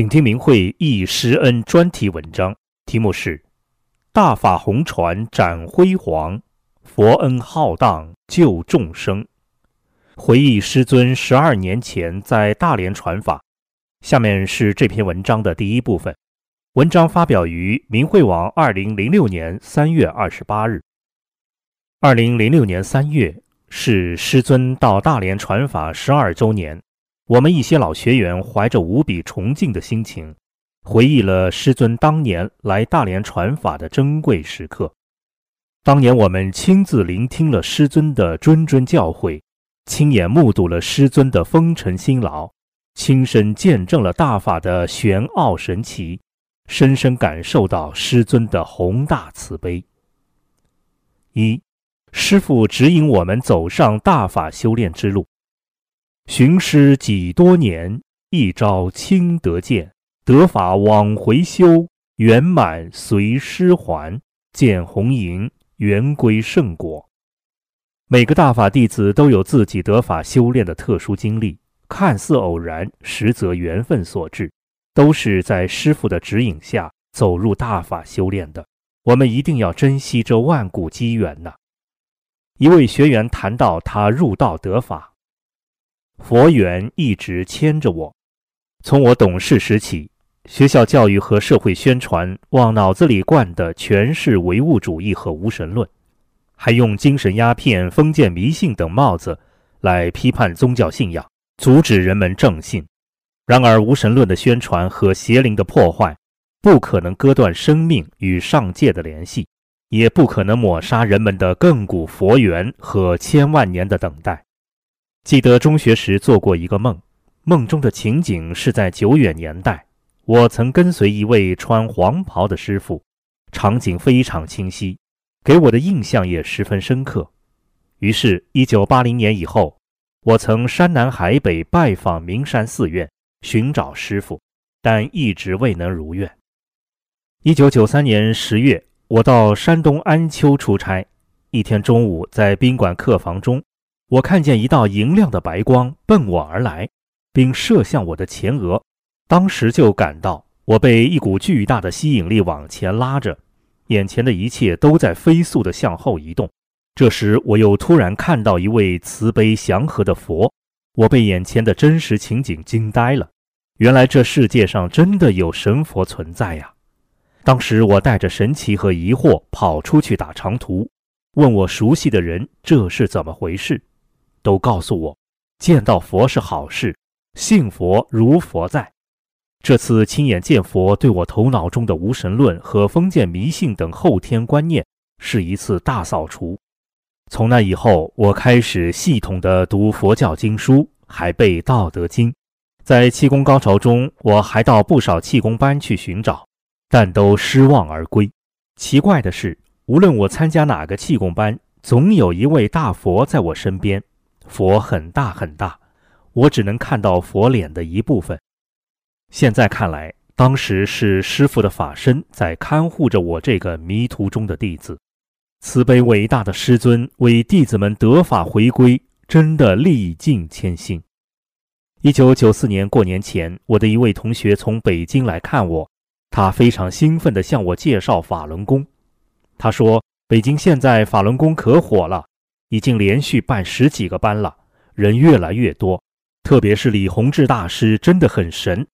请听明慧忆师恩专题文章，题目是《大法红船展辉煌，佛恩浩荡救众生》。回忆师尊十二年前在大连传法。下面是这篇文章的第一部分。文章发表于明慧网，二零零六年三月二十八日。二零零六年三月是师尊到大连传法十二周年。我们一些老学员怀着无比崇敬的心情，回忆了师尊当年来大连传法的珍贵时刻。当年我们亲自聆听了师尊的谆谆教诲，亲眼目睹了师尊的风尘辛劳，亲身见证了大法的玄奥神奇，深深感受到师尊的宏大慈悲。一，师父指引我们走上大法修炼之路。寻师几多年，一朝亲得见，得法往回修，圆满随师还，见红颜，圆归圣果。每个大法弟子都有自己得法修炼的特殊经历，看似偶然，实则缘分所致，都是在师傅的指引下走入大法修炼的。我们一定要珍惜这万古机缘呐！一位学员谈到他入道得法。佛缘一直牵着我，从我懂事时起，学校教育和社会宣传往脑子里灌的全是唯物主义和无神论，还用精神鸦片、封建迷信等帽子来批判宗教信仰，阻止人们正信。然而，无神论的宣传和邪灵的破坏，不可能割断生命与上界的联系，也不可能抹杀人们的亘古佛缘和千万年的等待。记得中学时做过一个梦，梦中的情景是在久远年代，我曾跟随一位穿黄袍的师傅，场景非常清晰，给我的印象也十分深刻。于是，一九八零年以后，我曾山南海北拜访名山寺院，寻找师傅，但一直未能如愿。一九九三年十月，我到山东安丘出差，一天中午在宾馆客房中。我看见一道银亮的白光奔我而来，并射向我的前额，当时就感到我被一股巨大的吸引力往前拉着，眼前的一切都在飞速地向后移动。这时，我又突然看到一位慈悲祥和的佛，我被眼前的真实情景惊呆了。原来这世界上真的有神佛存在呀！当时我带着神奇和疑惑跑出去打长途，问我熟悉的人这是怎么回事。都告诉我，见到佛是好事，信佛如佛在。这次亲眼见佛，对我头脑中的无神论和封建迷信等后天观念是一次大扫除。从那以后，我开始系统地读佛教经书，还背《道德经》。在气功高潮中，我还到不少气功班去寻找，但都失望而归。奇怪的是，无论我参加哪个气功班，总有一位大佛在我身边。佛很大很大，我只能看到佛脸的一部分。现在看来，当时是师傅的法身在看护着我这个迷途中的弟子。慈悲伟大的师尊为弟子们得法回归，真的历尽千辛。一九九四年过年前，我的一位同学从北京来看我，他非常兴奋地向我介绍法轮功。他说：“北京现在法轮功可火了。”已经连续办十几个班了，人越来越多。特别是李洪志大师真的很神，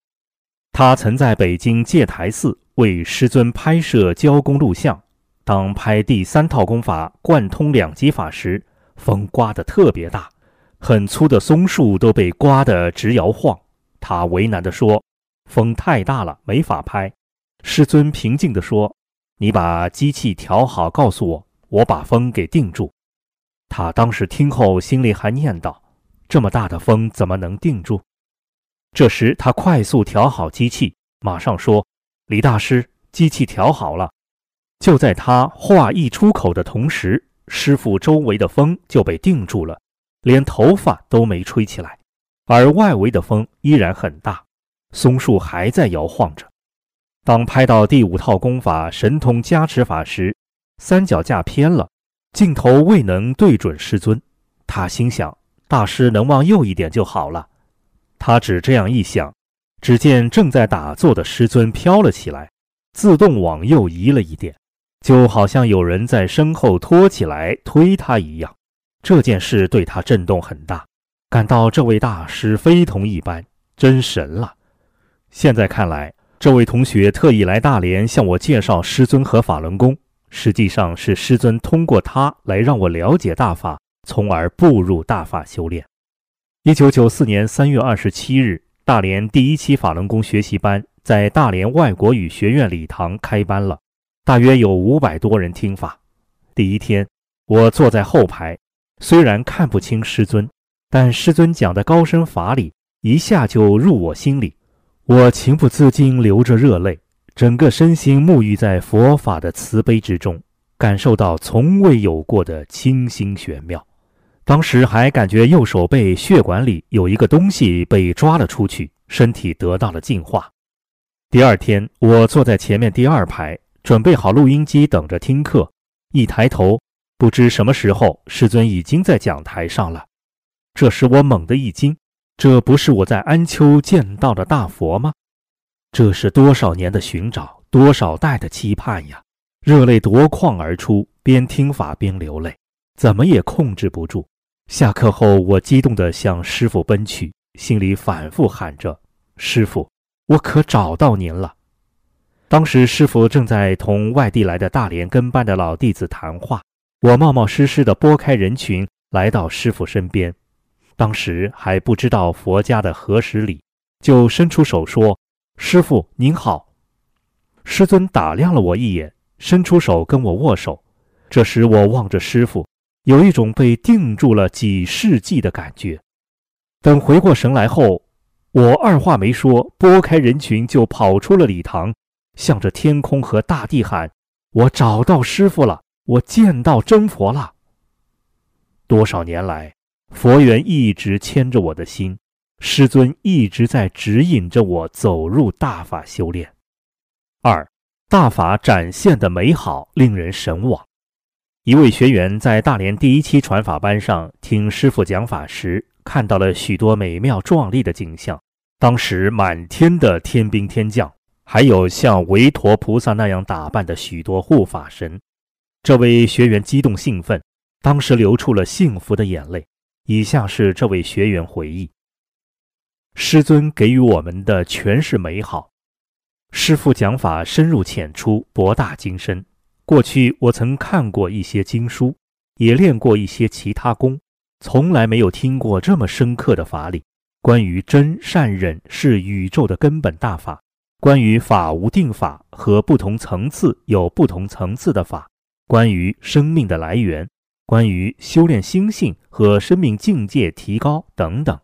他曾在北京戒台寺为师尊拍摄教功录像。当拍第三套功法贯通两极法时，风刮得特别大，很粗的松树都被刮得直摇晃。他为难地说：“风太大了，没法拍。”师尊平静地说：“你把机器调好，告诉我，我把风给定住。”他当时听后，心里还念叨：“这么大的风怎么能定住？这时他快速调好机器，马上说：“李大师，机器调好了。”就在他话一出口的同时，师傅周围的风就被定住了，连头发都没吹起来，而外围的风依然很大，松树还在摇晃着。当拍到第五套功法神通加持法时，三脚架偏了，镜头未能对准师尊。他心想：大师能往右一点就好了。他只这样一想，只见正在打坐的师尊飘了起来，自动往右移了一点，就好像有人在身后拖起来推他一样。这件事对他震动很大，感到这位大师非同一般，真神了。现在看来。这位同学特意来大连向我介绍师尊和法轮功，实际上是师尊通过他来让我了解大法，从而步入大法修炼。一九九四年三月二十七日，大连第一期法轮功学习班在大连外国语学院礼堂开班了，大约有五百多人听法。第一天，我坐在后排，虽然看不清师尊，但师尊讲的高深法理一下就入我心里。我情不自禁流着热泪，整个身心沐浴在佛法的慈悲之中，感受到从未有过的清新玄妙。当时还感觉右手背血管里有一个东西被抓了出去，身体得到了净化。第二天，我坐在前面第二排，准备好录音机等着听课。一抬头，不知什么时候，师尊已经在讲台上了。这时我猛地一惊。这不是我在安丘见到的大佛吗？这是多少年的寻找，多少代的期盼呀！热泪夺眶而出，边听法边流泪，怎么也控制不住。下课后，我激动地向师傅奔去，心里反复喊着：“师傅，我可找到您了！”当时师傅正在同外地来的大连跟班的老弟子谈话，我冒冒失失地拨开人群，来到师傅身边。当时还不知道佛家的何时礼，就伸出手说：“师傅您好。”师尊打量了我一眼，伸出手跟我握手。这时我望着师傅，有一种被定住了几世纪的感觉。等回过神来后，我二话没说，拨开人群就跑出了礼堂，向着天空和大地喊：“我找到师傅了，我见到真佛了。”多少年来。佛缘一直牵着我的心，师尊一直在指引着我走入大法修炼。二，大法展现的美好令人神往。一位学员在大连第一期传法班上听师傅讲法时，看到了许多美妙壮丽的景象。当时满天的天兵天将，还有像韦陀菩萨那样打扮的许多护法神。这位学员激动兴奋，当时流出了幸福的眼泪。以下是这位学员回忆：师尊给予我们的全是美好。师父讲法深入浅出，博大精深。过去我曾看过一些经书，也练过一些其他功，从来没有听过这么深刻的法理。关于真善忍是宇宙的根本大法，关于法无定法和不同层次有不同层次的法，关于生命的来源。关于修炼心性和生命境界提高等等，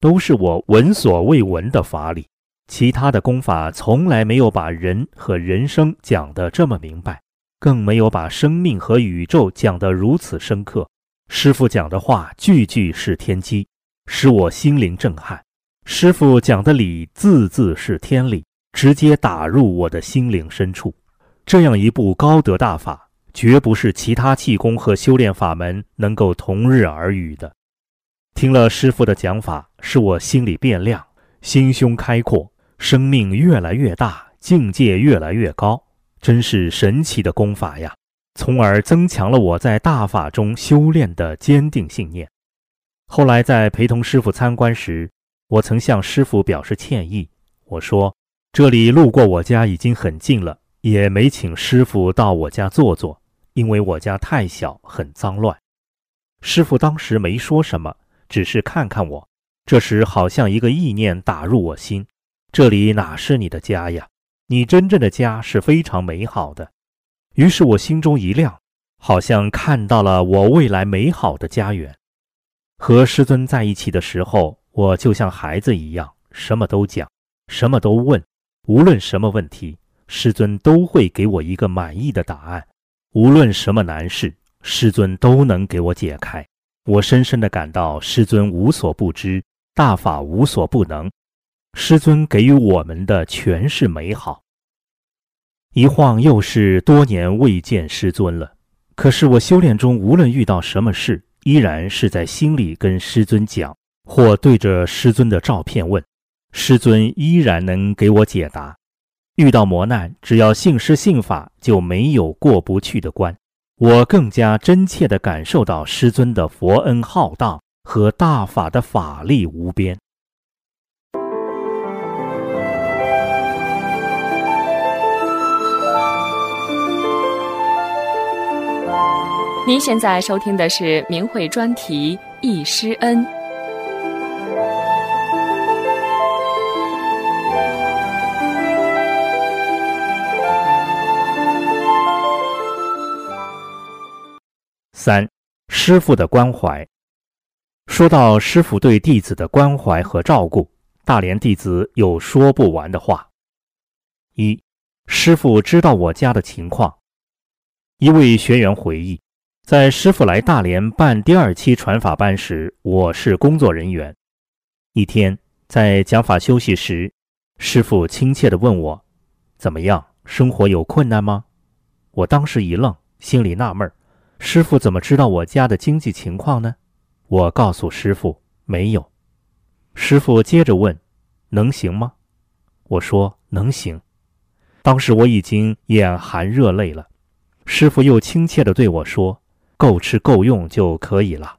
都是我闻所未闻的法理。其他的功法从来没有把人和人生讲得这么明白，更没有把生命和宇宙讲得如此深刻。师傅讲的话句句是天机，使我心灵震撼。师傅讲的理字字是天理，直接打入我的心灵深处。这样一部高德大法。绝不是其他气功和修炼法门能够同日而语的。听了师傅的讲法，使我心里变亮，心胸开阔，生命越来越大，境界越来越高，真是神奇的功法呀！从而增强了我在大法中修炼的坚定信念。后来在陪同师傅参观时，我曾向师傅表示歉意，我说：“这里路过我家已经很近了，也没请师傅到我家坐坐。”因为我家太小，很脏乱。师傅当时没说什么，只是看看我。这时，好像一个意念打入我心：这里哪是你的家呀？你真正的家是非常美好的。于是我心中一亮，好像看到了我未来美好的家园。和师尊在一起的时候，我就像孩子一样，什么都讲，什么都问，无论什么问题，师尊都会给我一个满意的答案。无论什么难事，师尊都能给我解开。我深深地感到师尊无所不知，大法无所不能。师尊给予我们的全是美好。一晃又是多年未见师尊了，可是我修炼中无论遇到什么事，依然是在心里跟师尊讲，或对着师尊的照片问，师尊依然能给我解答。遇到磨难，只要信师信法，就没有过不去的关。我更加真切地感受到师尊的佛恩浩荡和大法的法力无边。您现在收听的是明慧专题《忆师恩》。三，师傅的关怀。说到师傅对弟子的关怀和照顾，大连弟子有说不完的话。一，师傅知道我家的情况。一位学员回忆。在师傅来大连办第二期传法班时，我是工作人员。一天在讲法休息时，师傅亲切地问我：“怎么样？生活有困难吗？”我当时一愣，心里纳闷儿：师傅怎么知道我家的经济情况呢？我告诉师傅没有。师傅接着问：“能行吗？”我说：“能行。”当时我已经眼含热泪了。师傅又亲切地对我说。够吃够用就可以了，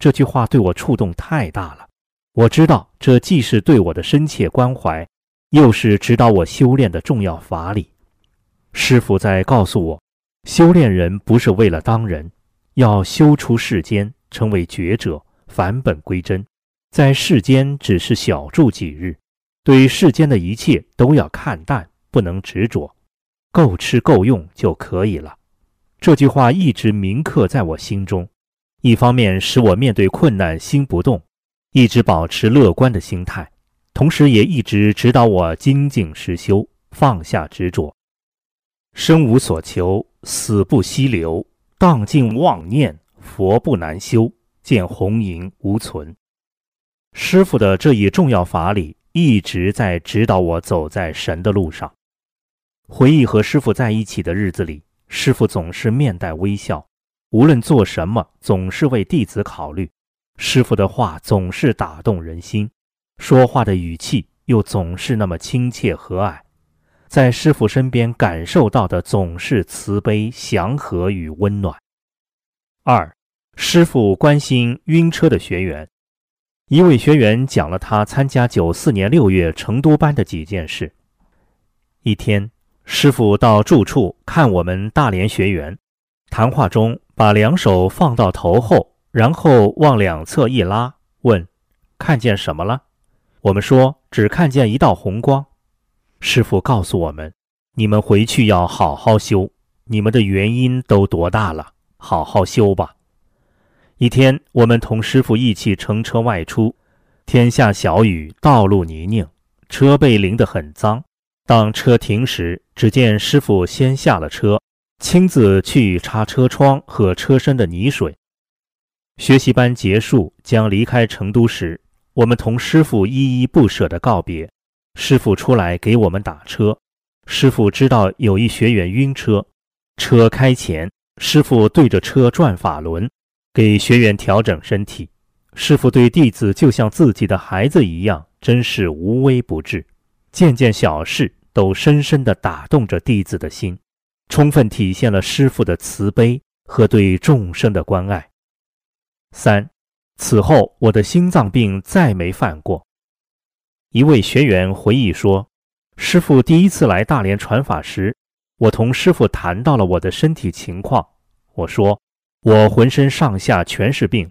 这句话对我触动太大了。我知道这既是对我的深切关怀，又是指导我修炼的重要法理。师傅在告诉我，修炼人不是为了当人，要修出世间，成为觉者，返本归真，在世间只是小住几日，对世间的一切都要看淡，不能执着，够吃够用就可以了。这句话一直铭刻在我心中，一方面使我面对困难心不动，一直保持乐观的心态，同时也一直指导我精进实修，放下执着。生无所求，死不息流，荡尽妄念，佛不难修，见红颜无存。师傅的这一重要法理一直在指导我走在神的路上。回忆和师傅在一起的日子里。师傅总是面带微笑，无论做什么，总是为弟子考虑。师傅的话总是打动人心，说话的语气又总是那么亲切和蔼。在师傅身边感受到的总是慈悲、祥和与温暖。二，师傅关心晕车的学员。一位学员讲了他参加九四年六月成都班的几件事。一天。师傅到住处看我们大连学员，谈话中把两手放到头后，然后往两侧一拉，问：“看见什么了？”我们说：“只看见一道红光。”师傅告诉我们：“你们回去要好好修，你们的原因都多大了，好好修吧。”一天，我们同师傅一起乘车外出，天下小雨，道路泥泞，车被淋得很脏。当车停时，只见师傅先下了车，亲自去擦车窗和车身的泥水。学习班结束，将离开成都时，我们同师傅依依不舍地告别。师傅出来给我们打车。师傅知道有一学员晕车，车开前，师傅对着车转法轮，给学员调整身体。师傅对弟子就像自己的孩子一样，真是无微不至。件件小事都深深地打动着弟子的心，充分体现了师傅的慈悲和对众生的关爱。三，此后我的心脏病再没犯过。一位学员回忆说：“师傅第一次来大连传法时，我同师傅谈到了我的身体情况。我说，我浑身上下全是病，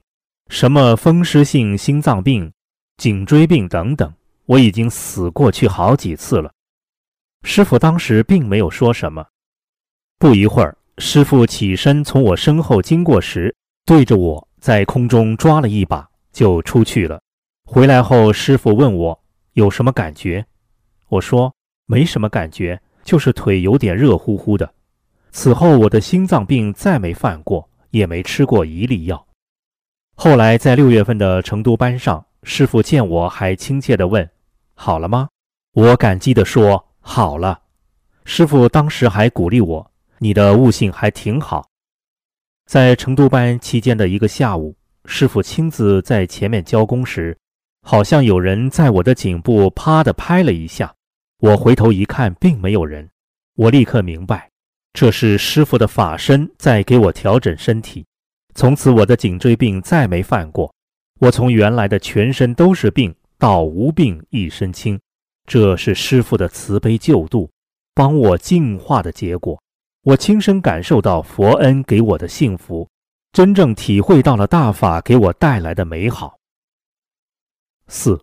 什么风湿性心脏病、颈椎病等等。”我已经死过去好几次了，师傅当时并没有说什么。不一会儿，师傅起身从我身后经过时，对着我在空中抓了一把，就出去了。回来后，师傅问我有什么感觉，我说没什么感觉，就是腿有点热乎乎的。此后，我的心脏病再没犯过，也没吃过一粒药。后来在六月份的成都班上，师傅见我还亲切地问：“好了吗？”我感激地说：“好了。”师傅当时还鼓励我：“你的悟性还挺好。”在成都班期间的一个下午，师傅亲自在前面教功时，好像有人在我的颈部啪地拍了一下。我回头一看，并没有人。我立刻明白，这是师傅的法身在给我调整身体。从此，我的颈椎病再没犯过。我从原来的全身都是病，到无病一身轻，这是师傅的慈悲救度。帮我净化的结果，我亲身感受到佛恩给我的幸福，真正体会到了大法给我带来的美好。四，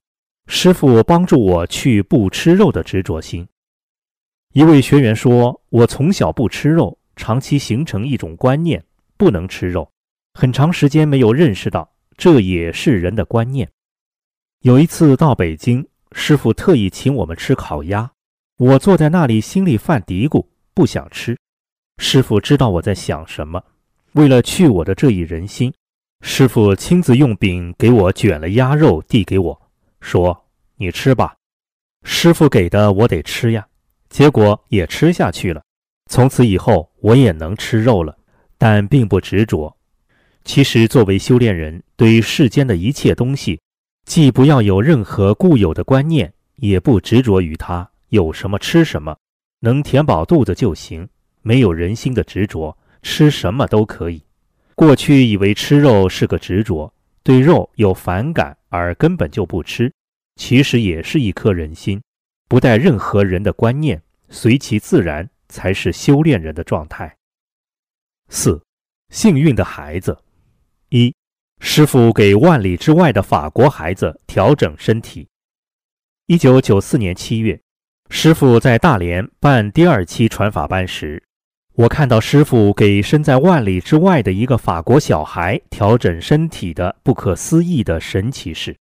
师傅帮助我去不吃肉的执着心。一位学员说：“我从小不吃肉，长期形成一种观念，不能吃肉，很长时间没有认识到这也是人的观念。有一次到北京，师傅特意请我们吃烤鸭。”我坐在那里，心里犯嘀咕，不想吃。师傅知道我在想什么，为了去我的这一人心，师傅亲自用饼给我卷了鸭肉，递给我，说：“你吃吧。”师傅给的，我得吃呀。结果也吃下去了。从此以后，我也能吃肉了，但并不执着。其实，作为修炼人，对于世间的一切东西，既不要有任何固有的观念，也不执着于它。有什么吃什么，能填饱肚子就行，没有人心的执着，吃什么都可以。过去以为吃肉是个执着，对肉有反感而根本就不吃，其实也是一颗人心，不带任何人的观念，随其自然才是修炼人的状态。四，幸运的孩子，一，师傅给万里之外的法国孩子调整身体。一九九四年七月。师傅在大连办第二期传法班时，我看到师傅给身在万里之外的一个法国小孩调整身体的不可思议的神奇事。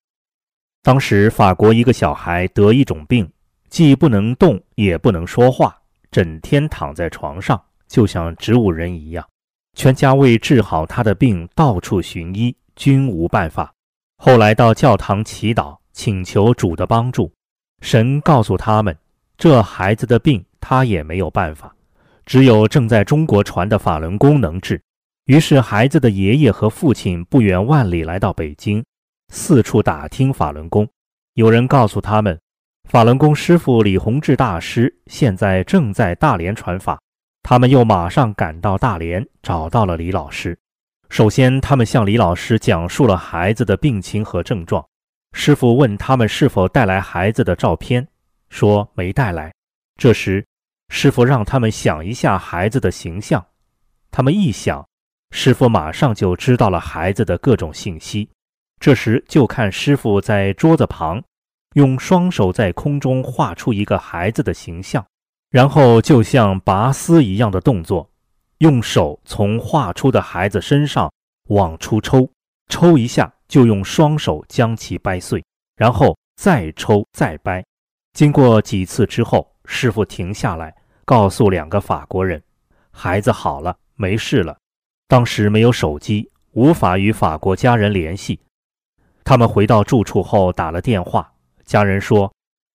当时法国一个小孩得一种病，既不能动也不能说话，整天躺在床上，就像植物人一样。全家为治好他的病到处寻医，均无办法。后来到教堂祈祷，请求主的帮助。神告诉他们。这孩子的病，他也没有办法，只有正在中国传的法轮功能治。于是，孩子的爷爷和父亲不远万里来到北京，四处打听法轮功。有人告诉他们，法轮功师傅李洪志大师现在正在大连传法。他们又马上赶到大连，找到了李老师。首先，他们向李老师讲述了孩子的病情和症状。师傅问他们是否带来孩子的照片。说没带来。这时，师傅让他们想一下孩子的形象。他们一想，师傅马上就知道了孩子的各种信息。这时，就看师傅在桌子旁，用双手在空中画出一个孩子的形象，然后就像拔丝一样的动作，用手从画出的孩子身上往出抽，抽一下就用双手将其掰碎，然后再抽再掰。经过几次之后，师傅停下来，告诉两个法国人：“孩子好了，没事了。”当时没有手机，无法与法国家人联系。他们回到住处后打了电话，家人说：“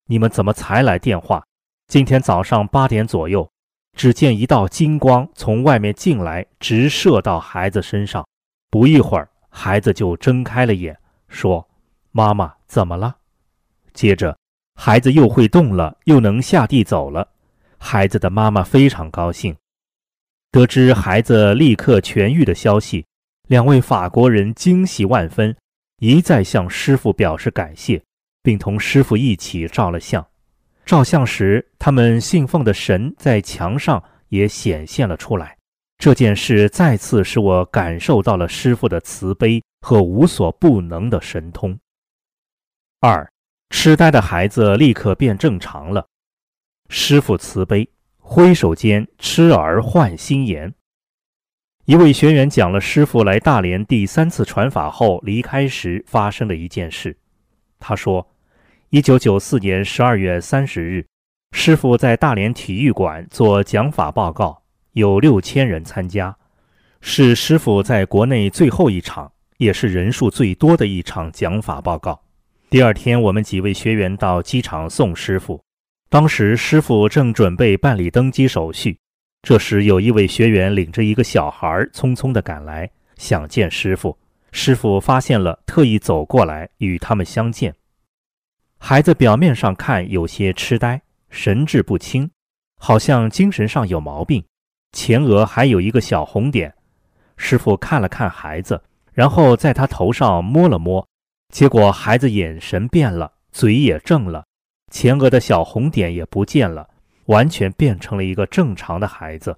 你们怎么才来电话？今天早上八点左右，只见一道金光从外面进来，直射到孩子身上。不一会儿，孩子就睁开了眼，说：‘妈妈怎么了？’接着。”孩子又会动了，又能下地走了。孩子的妈妈非常高兴。得知孩子立刻痊愈的消息，两位法国人惊喜万分，一再向师傅表示感谢，并同师傅一起照了相。照相时，他们信奉的神在墙上也显现了出来。这件事再次使我感受到了师傅的慈悲和无所不能的神通。二。痴呆的孩子立刻变正常了。师傅慈悲，挥手间痴儿换心颜。一位学员讲了师傅来大连第三次传法后离开时发生的一件事。他说，一九九四年十二月三十日，师傅在大连体育馆做讲法报告，有六千人参加，是师傅在国内最后一场，也是人数最多的一场讲法报告。第二天，我们几位学员到机场送师傅，当时师傅正准备办理登机手续。这时，有一位学员领着一个小孩匆匆地赶来，想见师傅。师傅发现了，特意走过来与他们相见。孩子表面上看有些痴呆，神志不清，好像精神上有毛病，前额还有一个小红点。师傅看了看孩子，然后在他头上摸了摸，结果孩子眼神变了，嘴也正了，前额的小红点也不见了。完全变成了一个正常的孩子，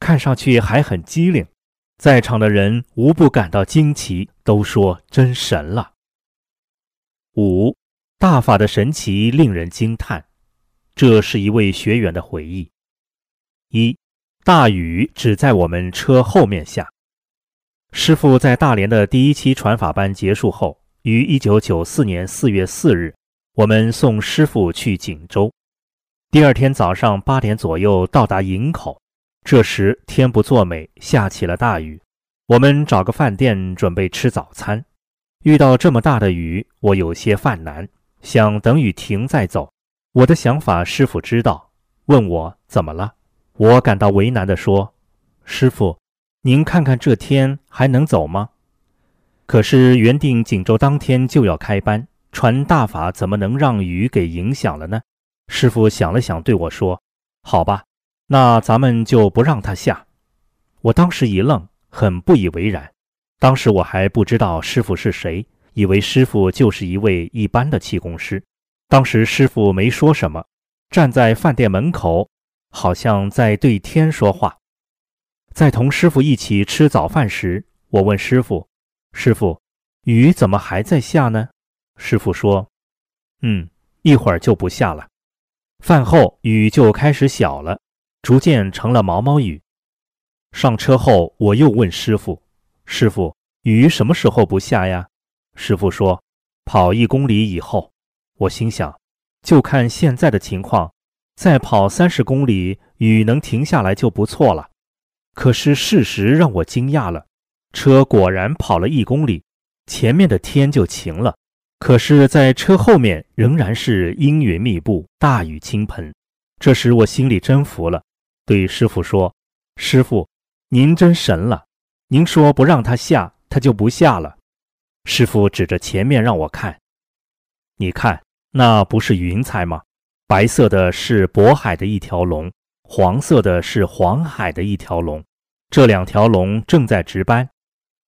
看上去还很机灵。在场的人无不感到惊奇，都说真神了。五大法的神奇令人惊叹，这是一位学员的回忆。一大雨只在我们车后面下。师傅在大连的第一期传法班结束后，于一九九四年四月四日，我们送师傅去锦州。第二天早上八点左右到达营口，这时天不作美，下起了大雨。我们找个饭店准备吃早餐，遇到这么大的雨，我有些犯难，想等雨停再走。我的想法师傅知道，问我怎么了。我感到为难地说：“师傅，您看看这天还能走吗？”可是原定锦州当天就要开班，传大法怎么能让雨给影响了呢？师傅想了想，对我说：“好吧，那咱们就不让他下。”我当时一愣，很不以为然。当时我还不知道师傅是谁，以为师傅就是一位一般的气功师。当时师傅没说什么，站在饭店门口，好像在对天说话。在同师傅一起吃早饭时，我问师傅：“师傅，雨怎么还在下呢？”师傅说：“嗯，一会儿就不下了。”饭后雨就开始小了，逐渐成了毛毛雨。上车后，我又问师傅：“师傅，雨什么时候不下呀？”师傅说：“跑一公里以后。”我心想：“就看现在的情况，再跑三十公里，雨能停下来就不错了。”可是事实让我惊讶了，车果然跑了一公里，前面的天就晴了。可是，在车后面仍然是阴云密布，大雨倾盆。这时我心里真服了，对师傅说：“师傅，您真神了！您说不让他下，他就不下了。”师傅指着前面让我看：“你看，那不是云彩吗？白色的是渤海的一条龙，黄色的是黄海的一条龙。这两条龙正在值班。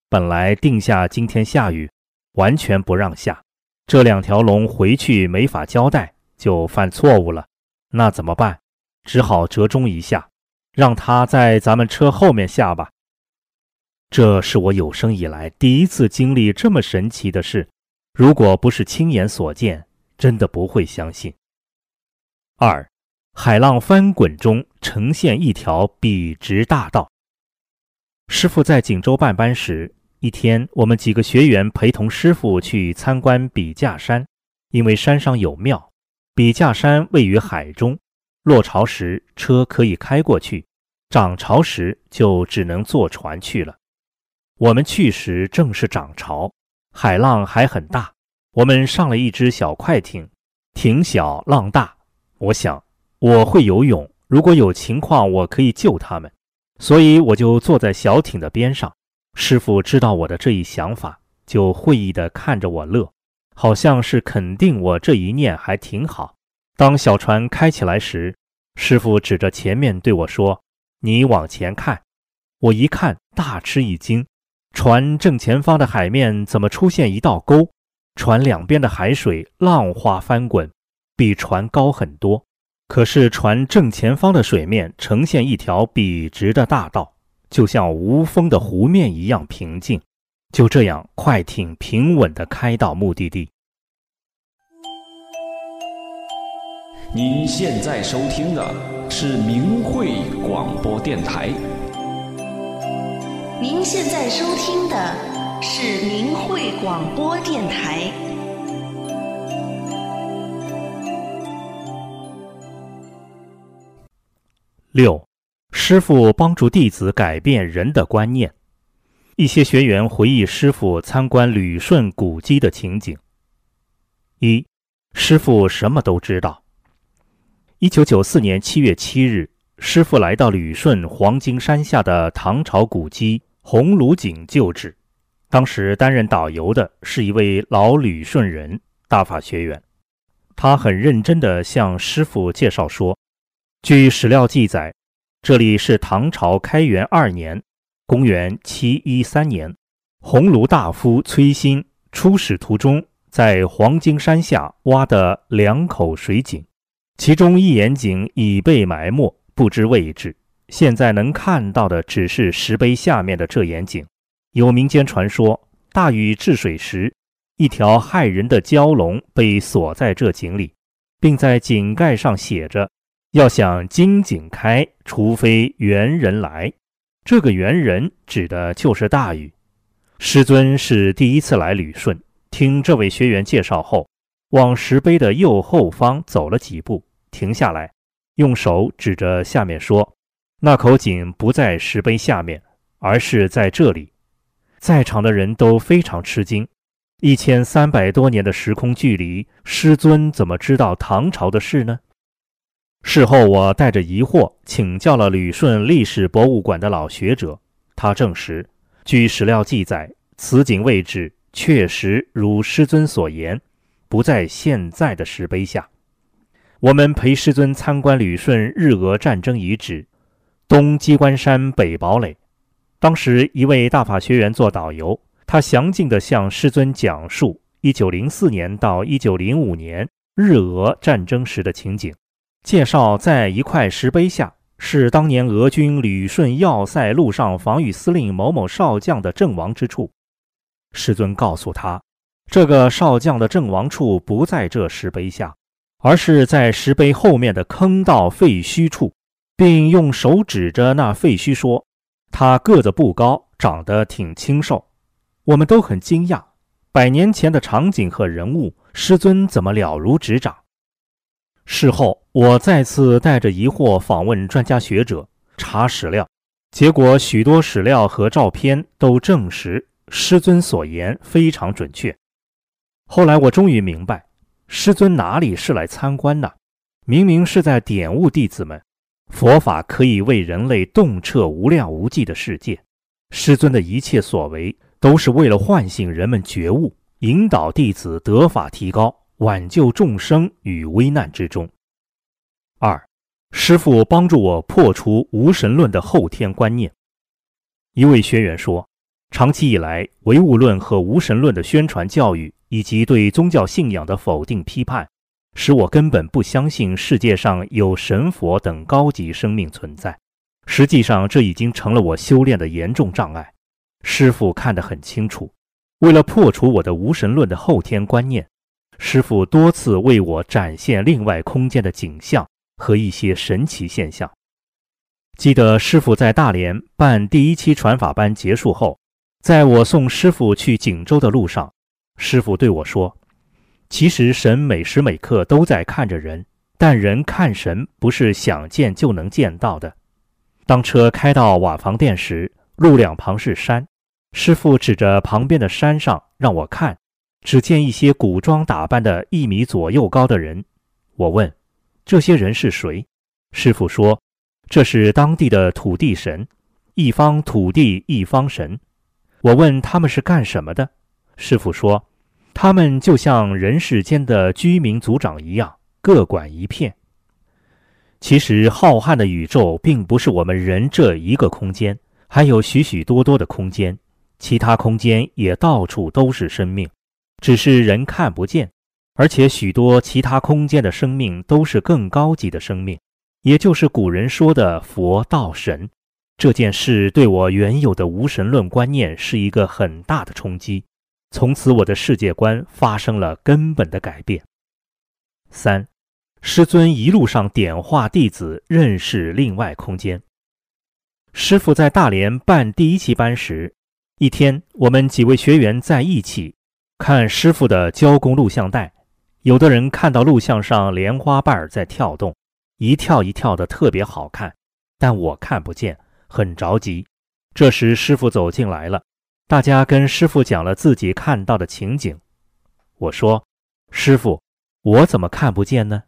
本来定下今天下雨，完全不让下。”这两条龙回去没法交代，就犯错误了，那怎么办？只好折中一下，让他在咱们车后面下吧。这是我有生以来第一次经历这么神奇的事，如果不是亲眼所见，真的不会相信。二，海浪翻滚中呈现一条笔直大道。师傅在锦州办班时。一天，我们几个学员陪同师傅去参观笔架山，因为山上有庙。笔架山位于海中，落潮时车可以开过去，涨潮时就只能坐船去了。我们去时正是涨潮，海浪还很大。我们上了一只小快艇，艇小浪大。我想我会游泳，如果有情况，我可以救他们，所以我就坐在小艇的边上。师傅知道我的这一想法，就会意地看着我乐，好像是肯定我这一念还挺好。当小船开起来时，师傅指着前面对我说：“你往前看。”我一看，大吃一惊，船正前方的海面怎么出现一道沟？船两边的海水浪花翻滚，比船高很多。可是船正前方的水面呈现一条笔直的大道。就像无风的湖面一样平静，就这样，快艇平稳地开到目的地。您现在收听的是明慧广播电台。您现在收听的是明慧广播电台。六，师傅帮助弟子改变人的观念。一些学员回忆师傅参观旅顺古迹的情景。一，师傅什么都知道。一九九四年七月七日，师傅来到旅顺黄金山下的唐朝古迹红炉井旧址。当时担任导游的是一位老旅顺人大法学员，他很认真地向师傅介绍说。据史料记载，这里是唐朝开元二年（公元713年），鸿胪大夫崔新出使途中，在黄金山下挖的两口水井，其中一眼井已被埋没，不知位置。现在能看到的只是石碑下面的这眼井。有民间传说，大禹治水时，一条害人的蛟龙被锁在这井里，并在井盖上写着。要想金井开，除非猿人来。这个猿人指的就是大禹。师尊是第一次来旅顺，听这位学员介绍后，往石碑的右后方走了几步，停下来，用手指着下面说：“那口井不在石碑下面，而是在这里。”在场的人都非常吃惊。一千三百多年的时空距离，师尊怎么知道唐朝的事呢？事后，我带着疑惑请教了旅顺历史博物馆的老学者，他证实，据史料记载，此井位置确实如师尊所言，不在现在的石碑下。我们陪师尊参观旅顺日俄战争遗址，东鸡冠山、北堡垒。当时一位大法学员做导游，他详尽地向师尊讲述1904年到1905年日俄战争时的情景。介绍，在一块石碑下是当年俄军旅顺要塞陆上防御司令某某少将的阵亡之处。师尊告诉他，这个少将的阵亡处不在这石碑下，而是在石碑后面的坑道废墟处，并用手指着那废墟说：“他个子不高，长得挺清瘦。”我们都很惊讶，百年前的场景和人物，师尊怎么了如指掌？事后，我再次带着疑惑访问专家学者，查史料，结果许多史料和照片都证实师尊所言非常准确。后来我终于明白，师尊哪里是来参观的，明明是在点悟弟子们，佛法可以为人类洞彻无量无际的世界。师尊的一切所为，都是为了唤醒人们觉悟，引导弟子得法提高。挽救众生于危难之中。二，师父帮助我破除无神论的后天观念。一位学员说，长期以来，唯物论和无神论的宣传教育，以及对宗教信仰的否定批判，使我根本不相信世界上有神佛等高级生命存在。实际上，这已经成了我修炼的严重障碍。师父看得很清楚，为了破除我的无神论的后天观念。师傅多次为我展现另外空间的景象和一些神奇现象。记得师傅在大连办第一期传法班结束后，在我送师傅去锦州的路上，师傅对我说：“其实神每时每刻都在看着人，但人看神不是想见就能见到的。”当车开到瓦房店时，路两旁是山，师傅指着旁边的山上让我看。只见一些古装打扮的一米左右高的人。我问：“这些人是谁？”师傅说：“这是当地的土地神，一方土地一方神。”我问他们是干什么的？师傅说：“他们就像人世间的居民族长一样，各管一片。”其实，浩瀚的宇宙并不是我们人这一个空间，还有许许多多的空间，其他空间也到处都是生命。只是人看不见，而且许多其他空间的生命都是更高级的生命，也就是古人说的佛道神。这件事对我原有的无神论观念是一个很大的冲击，从此我的世界观发生了根本的改变。三，师尊一路上点化弟子认识另外空间。师傅在大连办第一期班时，一天我们几位学员在一起看师傅的教功录像带。有的人看到录像上莲花瓣在跳动，一跳一跳的特别好看，但我看不见，很着急。这时师傅走进来了，大家跟师傅讲了自己看到的情景。我说：“师傅，我怎么看不见呢？”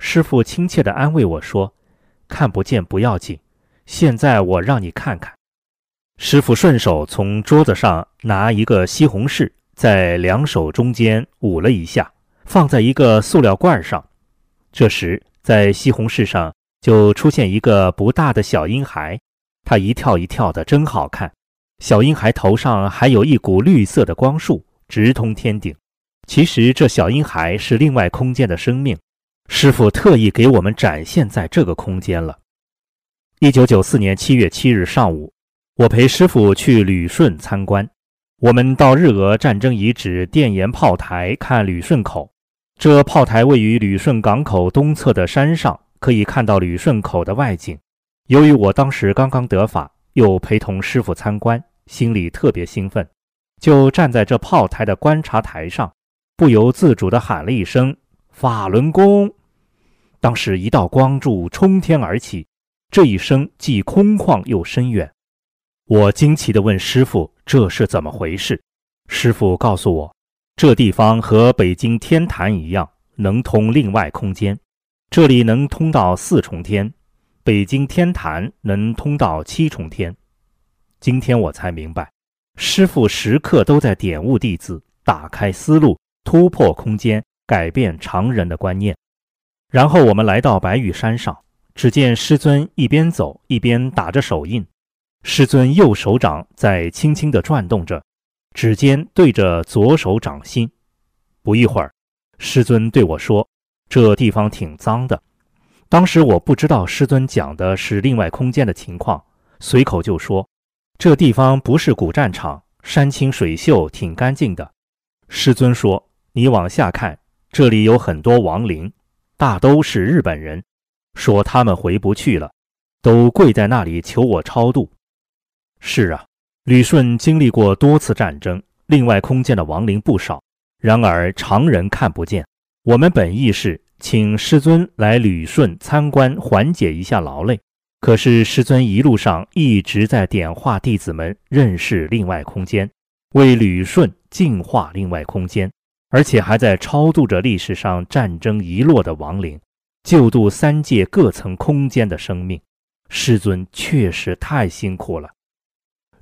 师傅亲切地安慰我说：“看不见不要紧，现在我让你看看。”师傅顺手从桌子上拿一个西红柿，在两手中间捂了一下。放在一个塑料罐上，这时在西红柿上就出现一个不大的小婴孩，他一跳一跳的，真好看。小婴孩头上还有一股绿色的光束，直通天顶。其实这小婴孩是另外空间的生命，师傅特意给我们展现在这个空间了。一九九四年七月七日上午，我陪师傅去旅顺参观，我们到日俄战争遗址电岩炮台看旅顺口。这炮台位于旅顺港口东侧的山上，可以看到旅顺口的外景。由于我当时刚刚得法，又陪同师傅参观，心里特别兴奋，就站在这炮台的观察台上，不由自主地喊了一声“法轮功”。当时一道光柱冲天而起，这一声既空旷又深远。我惊奇地问师傅：“这是怎么回事？”师傅告诉我。这地方和北京天坛一样，能通另外空间。这里能通到四重天，北京天坛能通到七重天。今天我才明白，师傅时刻都在点悟弟子，打开思路，突破空间，改变常人的观念。然后我们来到白玉山上，只见师尊一边走一边打着手印，师尊右手掌在轻轻地转动着。指尖对着左手掌心，不一会儿，师尊对我说：“这地方挺脏的。”当时我不知道师尊讲的是另外空间的情况，随口就说：“这地方不是古战场，山清水秀，挺干净的。”师尊说：“你往下看，这里有很多亡灵，大都是日本人，说他们回不去了，都跪在那里求我超度。”是啊。旅顺经历过多次战争，另外空间的亡灵不少，然而常人看不见。我们本意是请师尊来旅顺参观，缓解一下劳累。可是师尊一路上一直在点化弟子们认识另外空间，为旅顺净化另外空间，而且还在超度着历史上战争遗落的亡灵，救度三界各层空间的生命。师尊确实太辛苦了。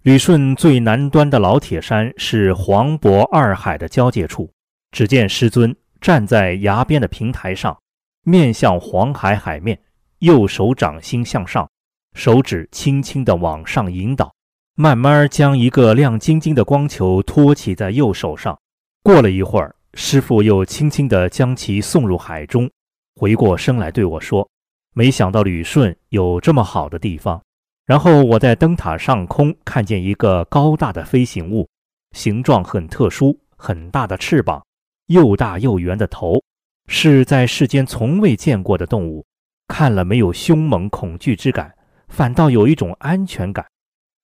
旅顺最南端的老铁山是黄渤二海的交界处。只见师尊站在崖边的平台上，面向黄海海面，右手掌心向上，手指轻轻地往上引导，慢慢将一个亮晶晶的光球托起在右手上。过了一会儿，师傅又轻轻地将其送入海中，回过身来对我说：“没想到旅顺有这么好的地方。”然后我在灯塔上空看见一个高大的飞行物，形状很特殊，很大的翅膀，又大又圆的头，是在世间从未见过的动物。看了没有凶猛恐惧之感，反倒有一种安全感。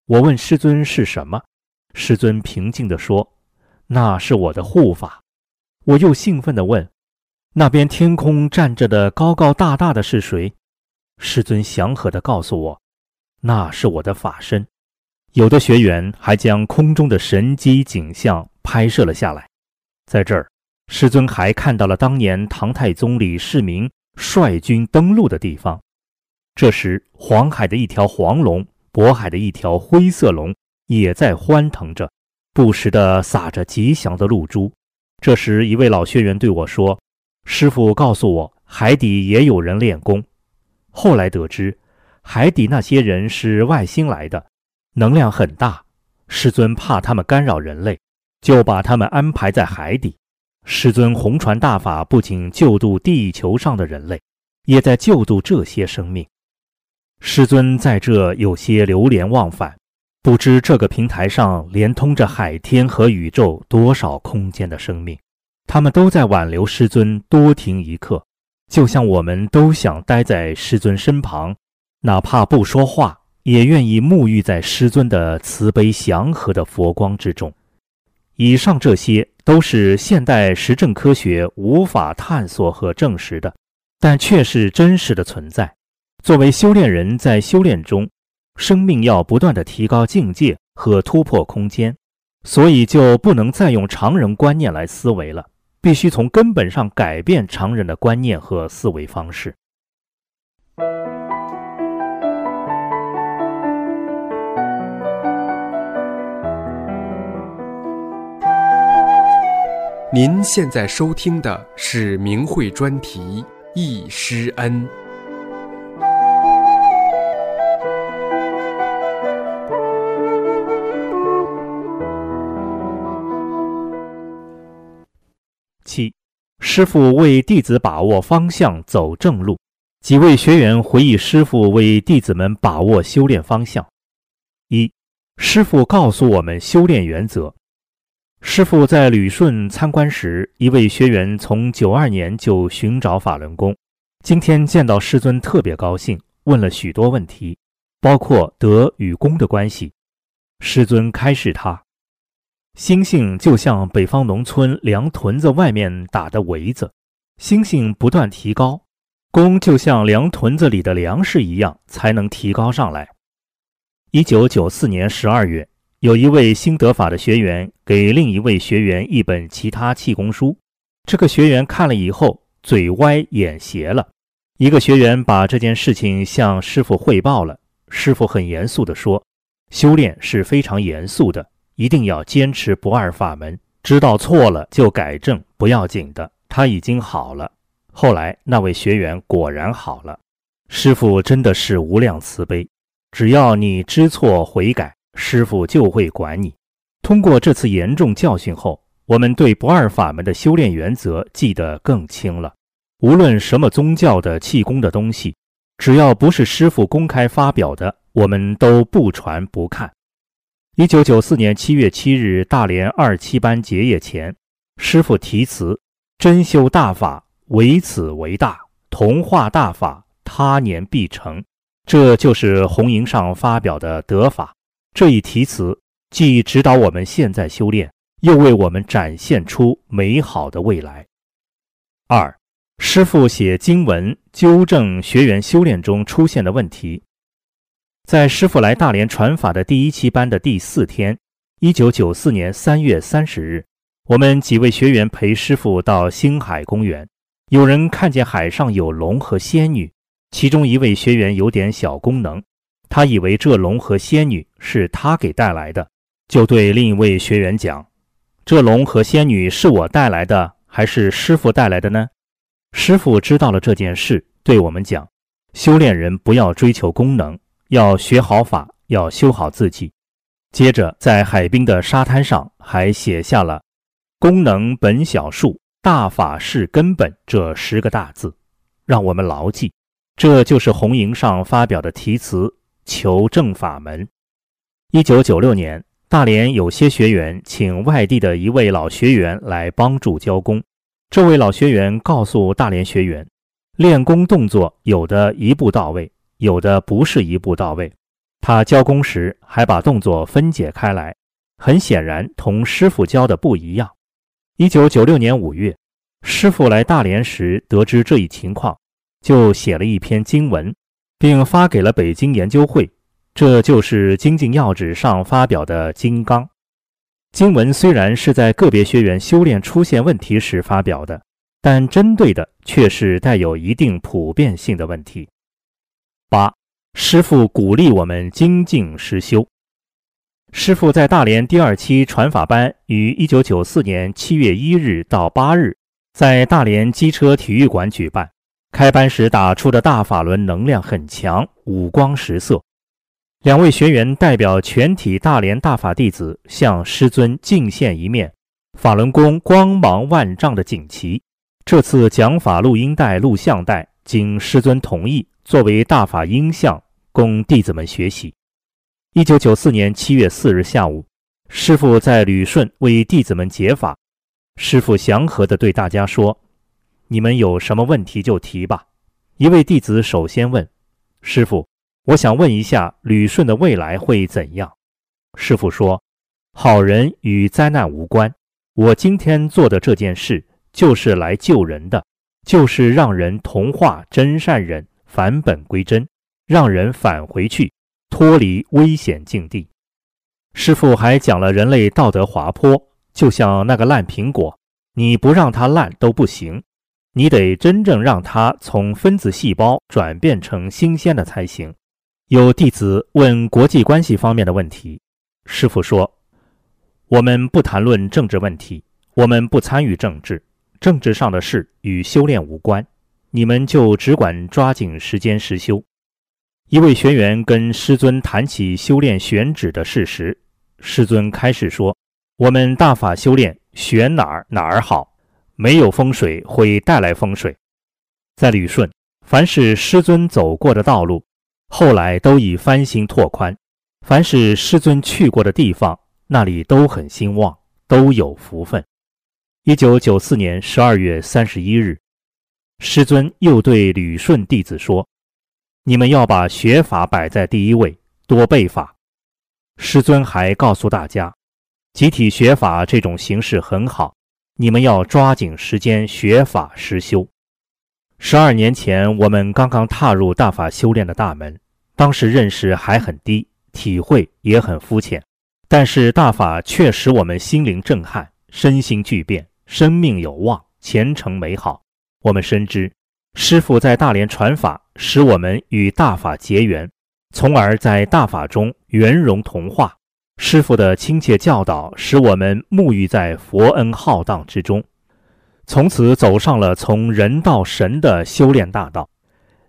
我问师尊是什么，师尊平静地说：“那是我的护法。”我又兴奋地问：“那边天空站着的高高大大的是谁？”师尊祥和地告诉我。那是我的法身，有的学员还将空中的神机景象拍摄了下来。在这儿，师尊还看到了当年唐太宗李世民率军登陆的地方。这时，黄海的一条黄龙，渤海的一条灰色龙也在欢腾着，不时地撒着吉祥的露珠。这时，一位老学员对我说：“师傅告诉我，海底也有人练功。”后来得知。海底那些人是外星来的，能量很大。师尊怕他们干扰人类，就把他们安排在海底。师尊红传大法，不仅救度地球上的人类，也在救度这些生命。师尊在这有些流连忘返，不知这个平台上连通着海天和宇宙多少空间的生命，他们都在挽留师尊多停一刻，就像我们都想待在师尊身旁。哪怕不说话，也愿意沐浴在师尊的慈悲祥和的佛光之中。以上这些都是现代实证科学无法探索和证实的，但却是真实的存在。作为修炼人，在修炼中，生命要不断的提高境界和突破空间，所以就不能再用常人观念来思维了，必须从根本上改变常人的观念和思维方式。您现在收听的是明慧专题《易师恩》。七，师傅为弟子把握方向，走正路。几位学员回忆师傅为弟子们把握修炼方向。一，师傅告诉我们修炼原则。师傅在旅顺参观时，一位学员从九二年就寻找法轮功，今天见到师尊特别高兴，问了许多问题，包括德与功的关系。师尊开示他：心性就像北方农村粮屯子外面打的围子，心性不断提高，功就像粮屯子里的粮食一样，才能提高上来。一九九四年十二月。有一位新得法的学员给另一位学员一本其他气功书，这个学员看了以后嘴歪眼斜了。一个学员把这件事情向师傅汇报了，师傅很严肃地说：“修炼是非常严肃的，一定要坚持不二法门，知道错了就改正，不要紧的。”他已经好了。后来那位学员果然好了。师傅真的是无量慈悲，只要你知错悔改。师傅就会管你。通过这次严重教训后，我们对不二法门的修炼原则记得更清了。无论什么宗教的气功的东西，只要不是师傅公开发表的，我们都不传不看。一九九四年七月七日，大连二七班结业前，师傅题词：“真修大法，唯此为大；同化大法，他年必成。”这就是红营上发表的得法。这一题词既指导我们现在修炼，又为我们展现出美好的未来。二，师傅写经文纠正学员修炼中出现的问题。在师傅来大连传法的第一期班的第四天，一九九四年三月三十日，我们几位学员陪师傅到星海公园，有人看见海上有龙和仙女，其中一位学员有点小功能。他以为这龙和仙女是他给带来的，就对另一位学员讲：“这龙和仙女是我带来的，还是师傅带来的呢？”师傅知道了这件事，对我们讲：“修炼人不要追求功能，要学好法，要修好自己。”接着，在海滨的沙滩上还写下了“功能本小数，大法是根本”这十个大字，让我们牢记。这就是红营上发表的题词。求证法门。一九九六年，大连有些学员请外地的一位老学员来帮助教功。这位老学员告诉大连学员，练功动作有的一步到位，有的不是一步到位。他教功时还把动作分解开来，很显然同师傅教的不一样。一九九六年五月，师傅来大连时得知这一情况，就写了一篇经文。并发给了北京研究会，这就是《精进要旨》上发表的金刚经文。虽然是在个别学员修炼出现问题时发表的，但针对的却是带有一定普遍性的问题。八师傅鼓励我们精进实修。师傅在大连第二期传法班于一九九四年七月一日到八日，在大连机车体育馆举办。开班时打出的大法轮能量很强，五光十色。两位学员代表全体大连大法弟子向师尊敬献一面法轮功光芒万丈的锦旗。这次讲法录音带、录像带经师尊同意，作为大法音像供弟子们学习。一九九四年七月四日下午，师傅在旅顺为弟子们解法。师傅祥和地对大家说。你们有什么问题就提吧。一位弟子首先问：“师傅，我想问一下，旅顺的未来会怎样？师傅说：“好人与灾难无关。我今天做的这件事，就是来救人的，就是让人同化真善人，返本归真，让人返回去，脱离危险境地。”师傅还讲了人类道德滑坡，就像那个烂苹果，你不让它烂都不行，你得真正让它从分子细胞转变成新鲜的才行。有弟子问国际关系方面的问题，师傅说：“我们不谈论政治问题，我们不参与政治，政治上的事与修炼无关，你们就只管抓紧时间实修。”一位学员跟师尊谈起修炼选址的事实，师尊开始说：“我们大法修炼选哪儿哪儿好，没有风水会带来风水。在旅顺，凡是师尊走过的道路。”后来都已翻新拓宽，凡是师尊去过的地方，那里都很兴旺，都有福分。一九九四年十二月三十一日，师尊又对旅顺弟子说：“你们要把学法摆在第一位，多背法。”师尊还告诉大家，集体学法这种形式很好，你们要抓紧时间学法实修。十二年前，我们刚刚踏入大法修炼的大门。当时认识还很低，体会也很肤浅，但是大法却使我们心灵震撼，身心巨变，生命有望，前程美好。我们深知，师父在大连传法，使我们与大法结缘，从而在大法中圆融同化。师傅的亲切教导，使我们沐浴在佛恩浩荡之中，从此走上了从人到神的修炼大道。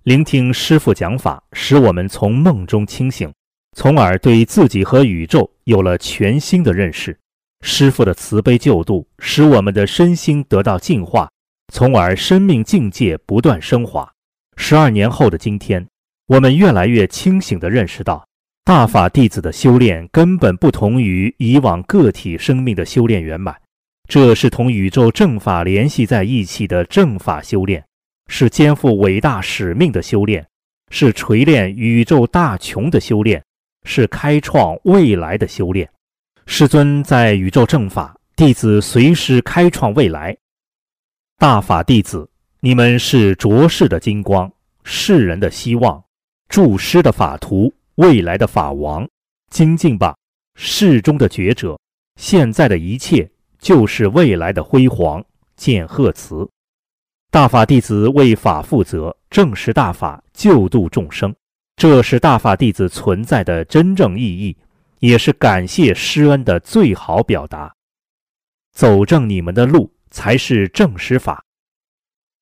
聆听师傅讲法，使我们从梦中清醒，从而对自己和宇宙有了全新的认识。师傅的慈悲救度，使我们的身心得到净化，从而生命境界不断升华。十二年后的今天，我们越来越清醒地认识到，大法弟子的修炼根本不同于以往个体生命的修炼圆满，这是同宇宙正法联系在一起的正法修炼。是肩负伟大使命的修炼，是锤炼宇宙大穷的修炼，是开创未来的修炼。师尊在宇宙正法，弟子随时开创未来。大法弟子，你们是浊世的金光，世人的希望，助师的法图，未来的法王。精进吧，世中的觉者，现在的一切就是未来的辉煌。见贺词。大法弟子为法负责，正实大法，救度众生，这是大法弟子存在的真正意义，也是感谢师恩的最好表达。走正你们的路，才是正师法。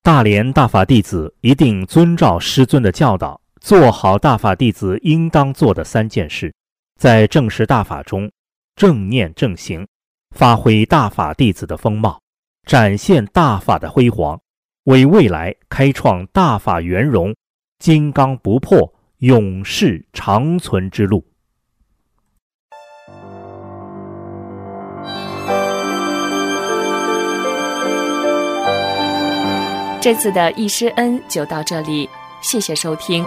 大连大法弟子一定遵照师尊的教导，做好大法弟子应当做的三件事，在正实大法中正念正行，发挥大法弟子的风貌，展现大法的辉煌。为未来开创大法圆融、金刚不破、永世长存之路。这次的易师恩就到这里，谢谢收听。